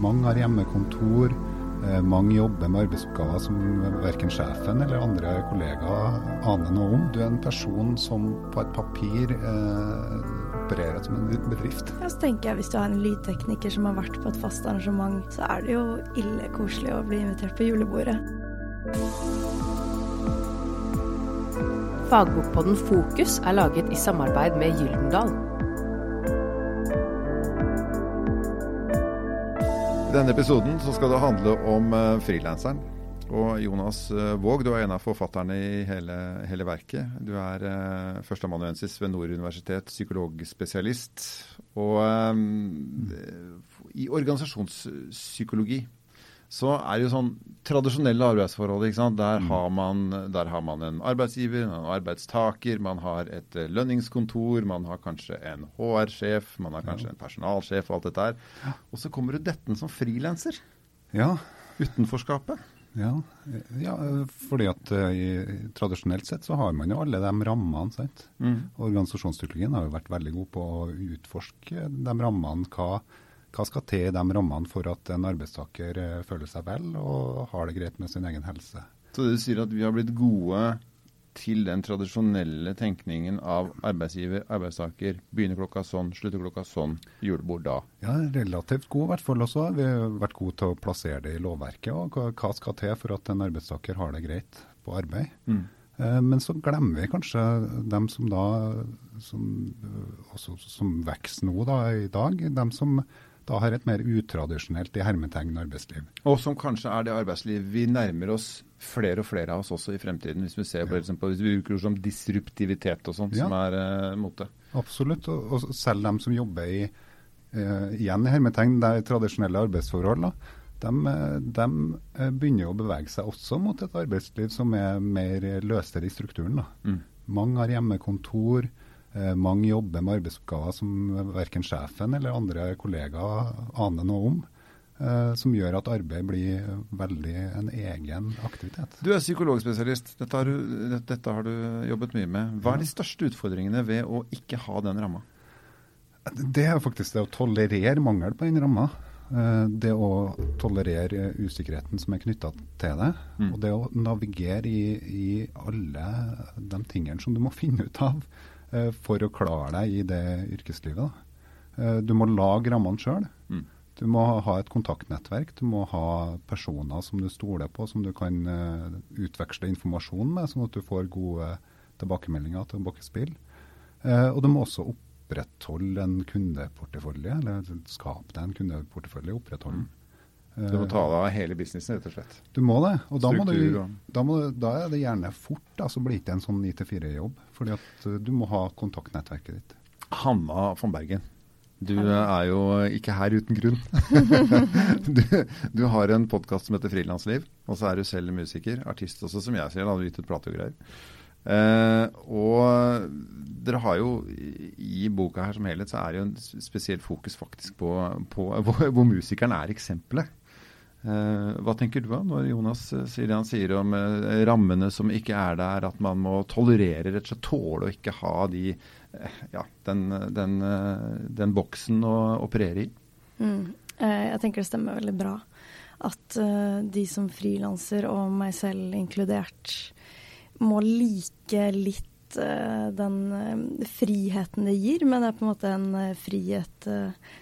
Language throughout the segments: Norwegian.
Mange har hjemmekontor. Eh, mange jobber med arbeidsoppgaver som verken sjefen eller andre kollegaer aner noe om. Du er en person som på et papir eh, opererer som en bedrift. Ja, så tenker jeg Hvis du har en lydtekniker som har vært på et fast arrangement, så er det jo ille koselig å bli invitert på julebordet. Fagbokpodden Fokus er laget i samarbeid med Gyldendal. Denne episoden skal det handle om uh, frilanseren. Og Jonas uh, Våg, du er en av forfatterne i hele, hele verket. Du er eh, førsteamanuensis ved Nord universitet, psykologspesialist. Og eh, i organisasjonspsykologi så er det jo sånn tradisjonelle arbeidsforhold. ikke sant? Der, har man, der har man en arbeidsgiver, en arbeidstaker, man har et eh, lønningskontor, man har kanskje en HR-sjef, man har kanskje en personalsjef og alt dette her. Og så kommer du detten som frilanser. Ja. Utenforskapet. Ja, ja, fordi at uh, tradisjonelt sett så har man jo alle de rammene. sant? Mm. Organisasjonspsykologien har jo vært veldig god på å utforske de rammene. hva hva skal til i de rammene for at en arbeidstaker eh, føler seg vel og har det greit med sin egen helse? Så du sier at vi har blitt gode til den tradisjonelle tenkningen av arbeidsgiver, arbeidstaker, begynner klokka sånn, slutter klokka sånn, julebord da? Ja, relativt god i hvert fall også. Vi har vært gode til å plassere det i lovverket. og Hva skal til for at en arbeidstaker har det greit på arbeid? Mm. Eh, men så glemmer vi kanskje dem som da som, også, som vokser nå da, i dag. Dem som da har et mer utradisjonelt i hermetegn arbeidsliv. Og som kanskje er det arbeidsliv vi nærmer oss flere og flere av oss også i fremtiden, hvis vi ser på, ja. hvis vi bruker ord som disruptivitet og sånt, ja. som er eh, mote. Absolutt, og, og, selv dem som jobber i eh, igjen i hermetegn, det er tradisjonelle arbeidsforhold, da, de, de, eh, begynner jo å bevege seg også mot et arbeidsliv som er mer løsere i strukturen. Da. Mm. Mange har hjemmekontor. Eh, mange jobber med arbeidsoppgaver som verken sjefen eller andre kollegaer aner noe om. Eh, som gjør at arbeid blir veldig en egen aktivitet. Du er psykologspesialist. Dette har du, dette har du jobbet mye med. Hva er de største utfordringene ved å ikke ha den ramma? Det er faktisk det å tolerere mangel på den ramma. Eh, det å tolerere usikkerheten som er knytta til det. Mm. Og det å navigere i, i alle de tingene som du må finne ut av for å klare deg i det yrkeslivet. Eh, du må lage rammene sjøl. Mm. Du må ha et kontaktnettverk. Du må ha personer som du stoler på, som du kan uh, utveksle informasjon med, sånn at du får gode tilbakemeldinger tilbake spill. Og du må også opprettholde en kundeportefølje, eller skape deg en kundeportefølje. opprettholde mm. Du må ta deg av hele businessen, rett og slett? Du må det. Og da, må du, da, må, da, er det gjerne fort. Da, så blir det ikke en sånn 9-4-jobb. Fordi at uh, du må ha kontaktnettverket ditt. Hanna von Bergen, du er jo ikke her uten grunn. du, du, har en podkast som heter Frilansliv, og så er du selv musiker. Artist også, som jeg sier. Hadde gitt ut plate og greier. Eh, og dere har jo i boka her som helhet så er det jo en spesiell fokus faktisk på, på hvor, hvor musikeren er eksempelet. Eh, hva tenker du da, når Jonas eh, sier det han sier om eh, rammene som ikke er der, at man må tolerere, rett og slett tåle å ikke ha de, ja, den, den, den, boksen å operere i? Mm. Jeg tenker det stemmer veldig bra at de som frilanser, og meg selv inkludert, må like litt den friheten det gir, men det er på en måte en frihet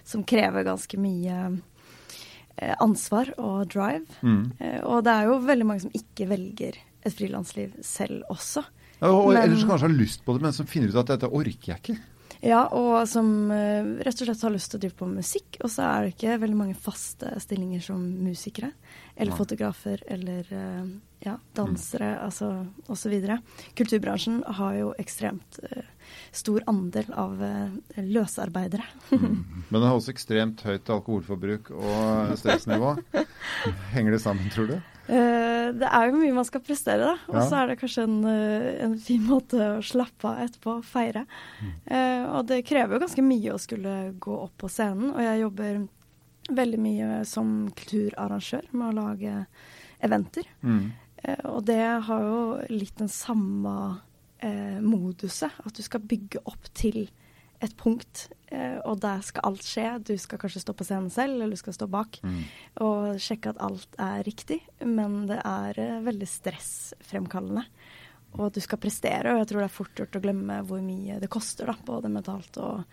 som krever ganske mye ansvar og drive. Mm. Eh, og det er jo veldig mange som ikke velger et frilansliv selv også. Ja, og men, Eller som kanskje har lyst på det, men som finner ut at dette orker jeg ikke. Ja, og som uh, rett og slett har lyst til å drive på musikk. Og så er det ikke veldig mange faste stillinger som musikere. Eller Nei. fotografer eller ja, dansere, mm. altså osv. Kulturbransjen har jo ekstremt stor andel av uh, løsarbeidere. mm. Men det er også ekstremt høyt alkoholforbruk og stressnivå. Henger det sammen, tror du? Uh, det er jo mye man skal prestere, da. Og så ja. er det kanskje en, en, fin måte å slappe av etterpå, feire. Mm. og det krever jo ganske mye å skulle gå opp på scenen, og jeg jobber veldig mye som kulturarrangør med å lage eventer. Mm. Eh, og det har jo litt den samme eh, moduset, at du skal bygge opp til et punkt, eh, og der skal alt skje. Du skal kanskje stå på scenen selv, eller du skal stå bak. Mm. Og sjekke at alt er riktig. Men det er eh, veldig stressfremkallende. Og du skal prestere, og jeg tror det er fort gjort å glemme hvor mye det koster, da, både mentalt og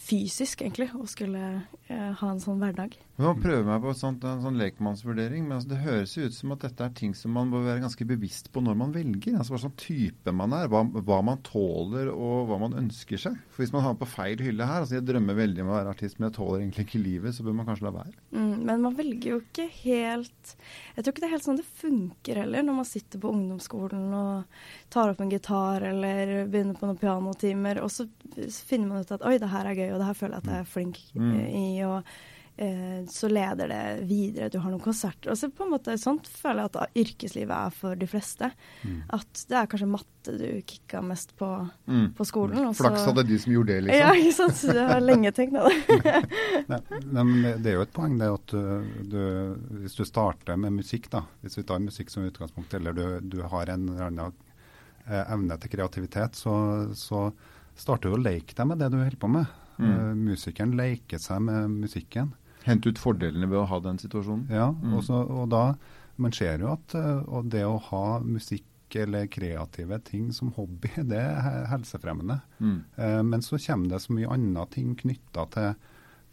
fysisk, egentlig, å skulle eh, ha en sånn hverdag. Jeg må prøve meg på sånt, en sånn lekmannsvurdering, men altså, det høres jo ut som at dette er ting som man må være ganske bevisst på når man velger. Altså Hva slags type man er, hva, hva, man tåler og hva man ønsker seg. For Hvis man har på feil hylle her, altså jeg drømmer veldig om å være artist, men jeg tåler egentlig ikke livet, så bør man kanskje la være. Mm, men man velger jo ikke helt Jeg tror ikke det er helt sånn det funker heller, når man sitter på ungdomsskolen og tar opp en gitar eller begynner på noen pianotimer, og så finner man ut at oi, det her er gøy, og det her føler jeg at jeg er flink Mm. i. og så leder det videre. Du har noen konserter. Og så på en måte Sånt føler jeg at yrkeslivet er for de fleste. Mm. At det er kanskje matte du kicka mest på Mm. på skolen. og så- Flaks hadde de som gjorde det, liksom. Ja, ikke sant. Så det har lenge tenkt på det. Nei, men det er jo et poeng det at du, du, hvis du starter med musikk, da, hvis vi tar musikk som utgangspunkt, eller du, du har en eller annen eh, evne til kreativitet, så, så starter du å leke deg med det du holder på med. Mm. Uh, musikeren leker seg med musikken. Hente ut fordelene ved å ha den situasjonen. Ja, Mm. og, så, og da Man ser jo at eh, og det å ha musikk eller kreative ting som hobby, det er helsefremmende. Mm. Eh, men så kommer det så mye andre ting knytta til,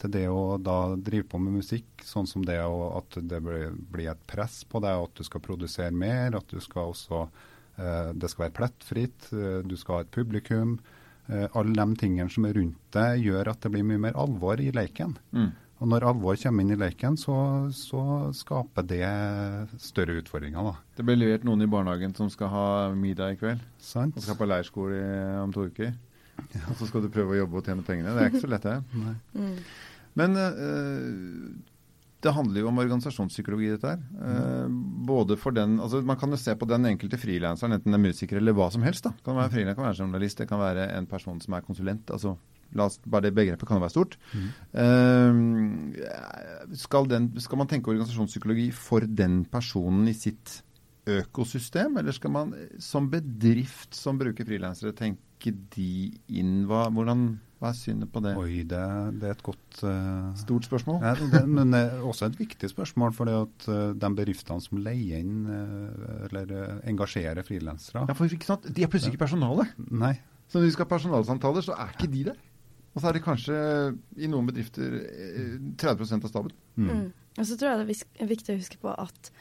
til det å da drive på med musikk, sånn som det å, at det blir, blir et press på deg, at du skal produsere mer, at du skal også eh, det skal være plettfritt, eh, du skal ha et publikum. Eh, alle de tingene som er rundt deg, gjør at det blir mye mer alvor i leken. Mm. Og når alvor kommer inn i leken, så, så skaper det større utfordringer. da. Det ble levert noen i barnehagen som skal ha middag i kveld. Sant? Og skal på leirskole om to uker. Og så skal du prøve å jobbe og tjene pengene. Det er ikke så lett, det. Mm. Men uh, det handler jo om organisasjonspsykologi, dette her. Eh, både for den, altså Man kan jo se på den enkelte frilanseren, enten det er musiker eller hva som helst. da. Det Kan være frilanser, kan være journalist, det kan være en person som er konsulent. altså La oss, bare det begrepet kan jo være stort. Eh, skal, den, skal man tenke organisasjonspsykologi for den personen i sitt økosystem, eller skal man som bedrift som bruker frilansere tenke de inn? Hva, hvordan, hva er synet på det? Oi, det, det er et godt uh, Stort spørsmål. Ja, det, men det er også et viktig spørsmål, for det at uh, de bedriftene som leier inn uh, eller engasjerer frilansere Ja? De er plutselig ikke personale. Nei. Så når vi skal ha personalsamtaler, så er ikke de der. Og så er det kanskje i noen bedrifter eh, 30 av staben. Mm. Mm. Og så tror jeg det er viktig å huske på at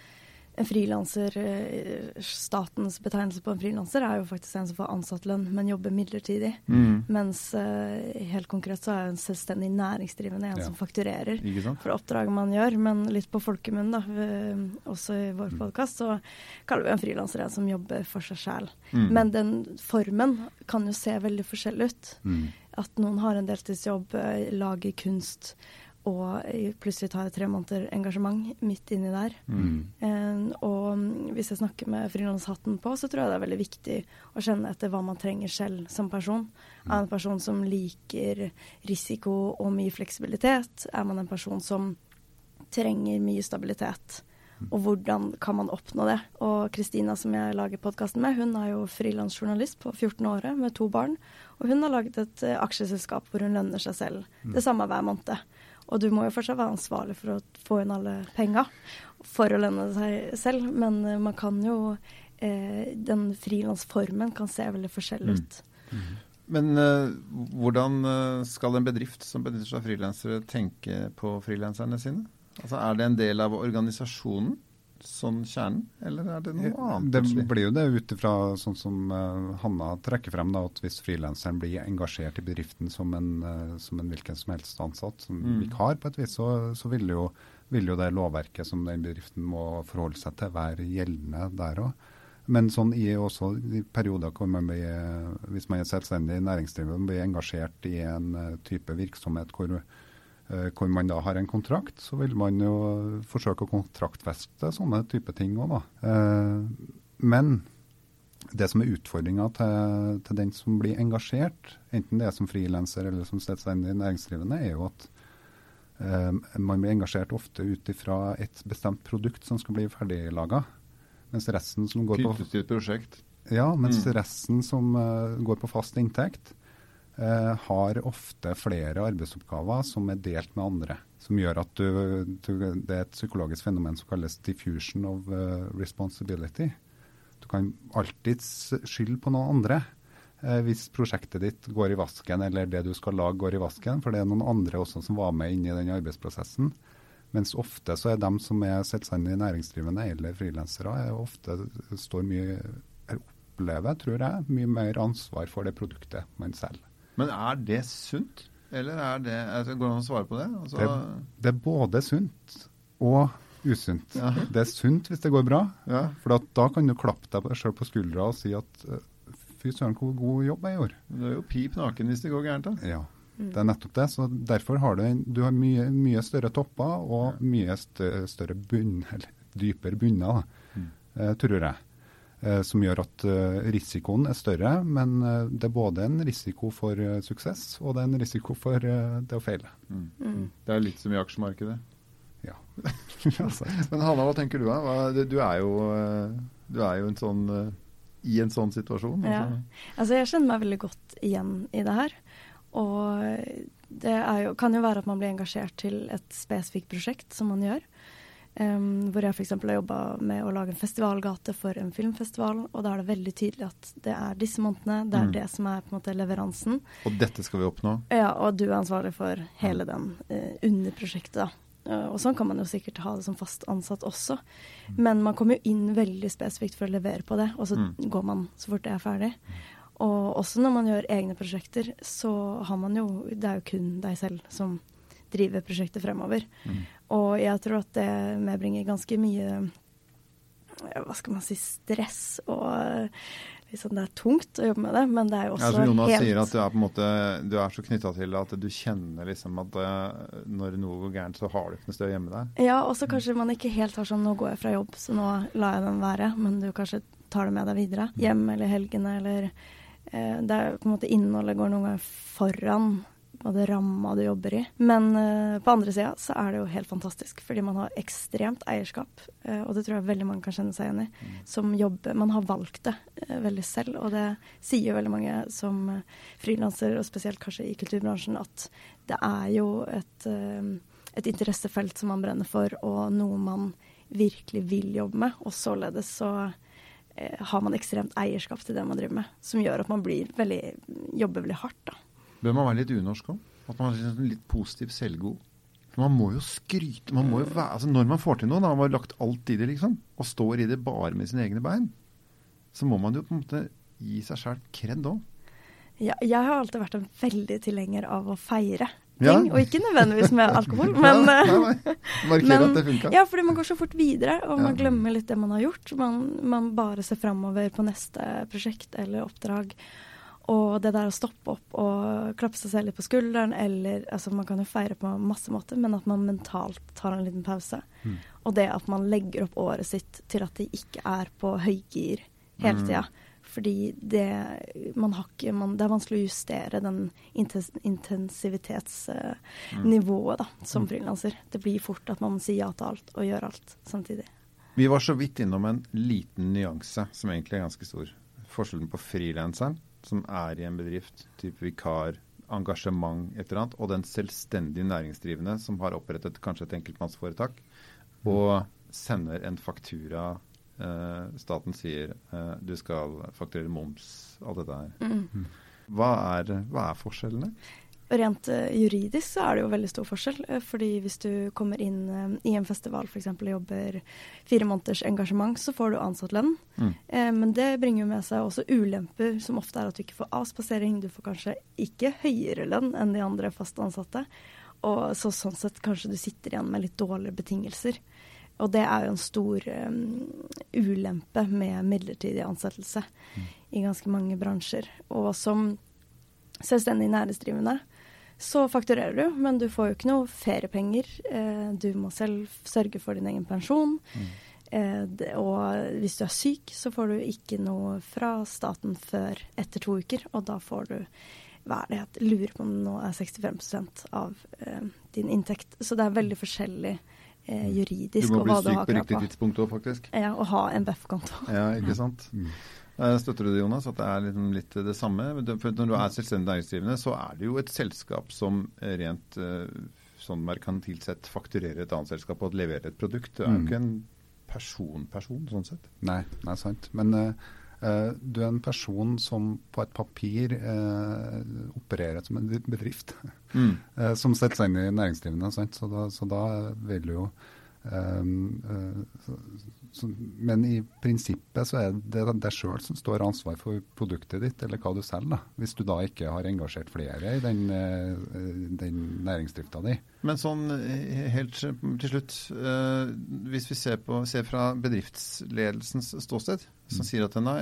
en frilanser, eh, statens betegnelse på en frilanser, er jo faktisk en som får ansatt lønn, men jobber midlertidig. Mens eh, helt konkret så er jo en selvstendig næringsdrivende en Ja. som fakturerer for oppdraget man gjør. Men litt på folkemunne, da, eh, også i vår podkast, så kaller vi en frilanser en som jobber for seg sjæl. Mm. Men den formen kan jo se veldig forskjellig ut. Mm. At noen har en deltidsjobb, eh, lager kunst, og eh, plutselig tar tre måneder engasjement midt inni der. Mm. En, og mm, hvis jeg snakker med frilanshatten på, så tror jeg det er veldig viktig å kjenne etter hva man trenger selv som person. Er man en person som liker risiko og mye fleksibilitet? Er man en person som trenger mye stabilitet? Og hvordan kan man oppnå det? Og Kristina, som jeg lager podkasten med, hun er jo frilansjournalist på 14 året med to barn. Og hun har laget et eh, aksjeselskap hvor hun lønner seg selv det samme hver måned. Og du må jo fortsatt være ansvarlig for å få inn alle penga for å lønne seg selv, men eh, man kan jo eh, Den frilansformen kan se veldig forskjellig ut. Men eh, hvordan eh, skal en bedrift som benytter seg av frilansere, tenke på frilanserne sine? Altså, Er det en del av organisasjonen, sånn kjernen, eller er det noe annet? Det blir jo det ut ifra sånn som eh, Hanna trekker frem, da, at hvis frilanseren blir engasjert i bedriften som en, eh, som en hvilken som helst ansatt, som Mm. vikar på et vis, så, så vil, jo, vil jo det lovverket som den bedriften må forholde seg til, være gjeldende der òg. Men sånn i, også i perioder hvor man blir, eh, hvis man er selvstendig næringsdrivende, blir engasjert i en eh, type virksomhet hvor eh, hvor man da har en kontrakt, så vil man jo forsøke å kontraktfeste sånne type ting òg, da. Eh, men det som er utfordringa til, til den som blir engasjert, enten det er som frilanser eller som selvstendig næringsdrivende, er jo at eh, man blir engasjert ofte ut ifra et bestemt produkt som skal bli ferdiglaga. Mens resten som går på Knyttet til et prosjekt. ja, mens Mm. resten som eh, går på fast inntekt, eh, har ofte flere arbeidsoppgaver som er delt med andre. Som gjør at du, du, det er et psykologisk fenomen som kalles diffusion of uh, responsibility. Du kan alltids skylde på noen andre eh, hvis prosjektet ditt går i vasken, eller det du skal lage går i vasken, for det er noen andre også som var med inn i den arbeidsprosessen. Mens ofte så er de som er selvstendig næringsdrivende eller frilansere, er ofte står mye opplever, tror jeg, mye mer ansvar for det produktet man selger. Men er det sunt? Eller er det, altså, går det an å svare på det? Altså, det? det? er både sunt og usunt. Ja. Det er sunt hvis det går bra, ja. for da kan du klappe deg sjøl på skuldra og si at fy søren, hvor god jobb jeg gjorde. Du er jo pip naken hvis det går gærent, da. Ja, det er nettopp det. Så derfor har du, du har mye, mye, større topper og mye større bunn, eller dypere bunner, da, mm. eh, tror jeg. Eh, som gjør at eh, risikoen er større, men eh, det er både en risiko for suksess og det er en risiko for det å feile. Mm. Mm. Det er litt som i aksjemarkedet? Ja. men Hanna, hva tenker du? Da? Du er jo, du er jo en sånn, i en sånn situasjon. Ja. Altså. altså jeg kjenner meg veldig godt igjen i det her. Og det jo, kan jo være at man blir engasjert til et spesifikt prosjekt som man gjør. Um, hvor jeg f.eks. har jobba med å lage en festivalgate for en filmfestival. Og da er det veldig tydelig at det er disse månedene, det er mm. det som er på en måte leveransen. Og dette skal vi oppnå? Ja, og du er ansvarlig for hele den uh, underprosjektet. da. Uh, og sånn kan man jo sikkert ha det som fast ansatt også. Mm. Men man kommer jo inn veldig spesifikt for å levere på det, og så mm. går man så fort det er ferdig. Og også når man gjør egne prosjekter, så har man jo Det er jo kun deg selv som drive prosjektet fremover. Mm. Og jeg tror at det medbringer ganske mye hva skal man si, stress og liksom det er tungt å jobbe med det, men det er jo også ja, Jonas helt sier at du er måte, du er så knytta til at du kjenner liksom at eh, når noe går gærent, så har du ikke noe sted å gjemme deg. Ja, og så kanskje man ikke helt har sånn nå går jeg fra jobb, så nå lar jeg den være, men du kanskje tar det med deg videre. Mm. Hjem eller helgene eller eh, Det er på en måte innholdet går noen ganger foran og det ramma du jobber i. Men uh, på andre sida så er det jo helt fantastisk, fordi man har ekstremt eierskap. Uh, og det tror jeg veldig mange kan kjenne seg igjen i. Mm. Som jobber Man har valgt det uh, veldig selv, og det sier jo veldig mange som frilanser, og spesielt kanskje i kulturbransjen, at det er jo et, et interessefelt som man brenner for, og noe man virkelig vil jobbe med. Og således så har man ekstremt eierskap til det man driver med, som gjør at man blir veldig, jobber veldig hardt. da. Bør man være litt unorsk òg? At man er litt positiv selvgod? For Man må jo skryte man må jo være, altså Når man får til noe, da man har lagt alt i det, liksom, og står i det bare med sine egne bein, så må man jo på en måte gi seg sjæl kred òg. Ja, jeg har alltid vært en veldig tilhenger av å feire ting, ja. og ikke nødvendigvis med alkohol. Men, ja, nei, nei. men at det funka. Ja, fordi man går så fort videre, og man glemmer litt det man har gjort. Man, man bare ser framover på neste prosjekt eller oppdrag. Og det der å stoppe opp og klappe seg selv litt på skulderen, eller altså Man kan jo feire på masse måter, men at man mentalt tar en liten pause. Mm. Og det at man legger opp året sitt til at det ikke er på høygir hele mm. tida. Fordi det, man har ikke, man, det er vanskelig å justere den intensivitetsnivået uh, mm. som mm. frilanser. Det blir fort at man sier ja til alt og gjør alt samtidig. Vi var så vidt innom en liten nyanse som egentlig er ganske stor. Forskjellen på frilanseren som er i en bedrift, type vikar, engasjement, et eller annet, og den selvstendige næringsdrivende som har opprettet kanskje et enkeltmannsforetak, mm. og sender en faktura eh, Staten sier eh, du skal fakturere moms, alt dette her. Mm. mm. Hva, er, hva er forskjellene? Rent uh, juridisk så er det jo veldig stor forskjell. Uh, fordi hvis du kommer inn uh, i en festival f.eks. og jobber fire måneders engasjement, så får du ansatt lønn. Mm. men det bringer jo med seg også ulemper, som ofte er at du ikke får avspasering. Du får kanskje ikke høyere lønn enn de andre fast ansatte. Og så, sånn sett kanskje du sitter igjen med litt dårligere betingelser. Og det er jo en stor um, ulempe med midlertidig ansettelse mm. i ganske mange bransjer. Og som selvstendig næringsdrivende så fakturerer du, men du får jo ikke noe feriepenger. Eh, du må selv sørge for din egen pensjon. Mm. Eh, det, og hvis du er syk, så får du ikke noe fra staten før etter to uker. Og da får du hva er det jeg lurer på om det nå er 65% av eh, din inntekt. Så det er veldig forskjellig eh, juridisk. Du må bli syk på riktig tidspunkt òg, faktisk. Ja, og ha en BEF-konto. Ja, ikke sant. Mm. Eh, støtter du det, Jonas, at det er liksom litt det samme? For Når du er selvstendig næringsdrivende, så er det jo et selskap som rent sånn merkantilt sett fakturerer et annet selskap og leverer et produkt. Det er jo Mm. ikke en person-person, sånn sett. Nei, det er sant. Men eh, eh, du er en person som på et papir uh, opererer som en bedrift. Mm. Uh, som selvstendig næringsdrivende. Sant? Så, da, så da vil du jo um, eh, så, Men i prinsippet så er det deg sjøl som står ansvar for produktet ditt, eller hva du selger. da, Hvis du da ikke har engasjert flere i den, eh, den næringsdrifta di. Men sånn eh, helt til slutt, eh, hvis vi ser, på, ser fra bedriftsledelsens ståsted, som sier at nei,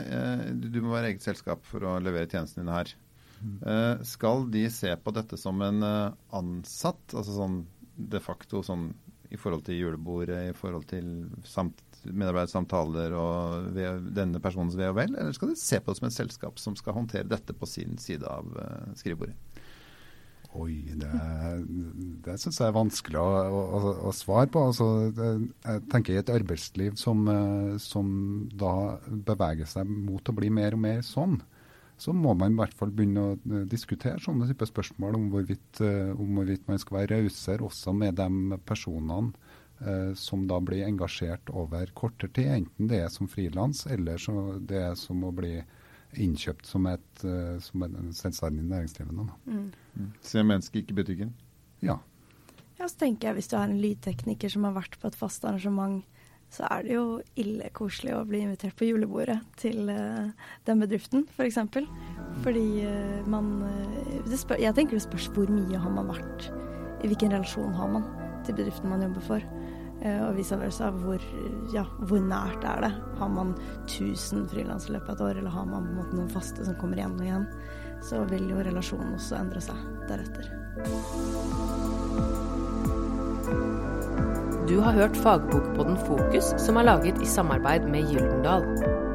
du må være eget selskap for å levere tjenestene dine her. Eh, skal de se på dette som en ansatt, altså sånn de facto sånn i forhold til julebordet, i forhold til samt, medarbeidersamtaler og denne personens ve og vel, eller skal de se på det som et selskap som skal håndtere dette på sin side av eh, skrivebordet? Oi, det, det syns jeg er vanskelig å, å, å svare på. Altså, jeg tenker I et arbeidsliv som, eh, som da beveger seg mot å bli mer og mer sånn, så må man i hvert fall begynne å eh, diskutere sånne type spørsmål om hvorvidt, om hvorvidt man skal være rausere også med de personene som da blir engasjert over kortere tid, enten det er som frilans eller så det er som å bli innkjøpt som, et, eh, som en selvstendig næringsdrivende. Mm. Mm. Se mennesket, ikke butikken. Ja. Ja, så tenker jeg Hvis du har en lydtekniker som har vært på et fast arrangement, så er det jo ille koselig å bli invitert på julebordet til uh, den bedriften, f.eks. For eksempel. Fordi uh, man uh, det spør, Jeg tenker det spørs hvor mye har man vært I hvilken relasjon har man til bedriften man jobber for. Eh, og vice versa. Hvor, ja, hvor nært er det? Har man 1000 frilansere løpet av et år, eller har man på en måte noen faste som kommer igjen og igjen? Så vil jo relasjonen også endre seg deretter. Du har hørt fagbokpodden Fokus, som er laget i samarbeid med Gyldendal.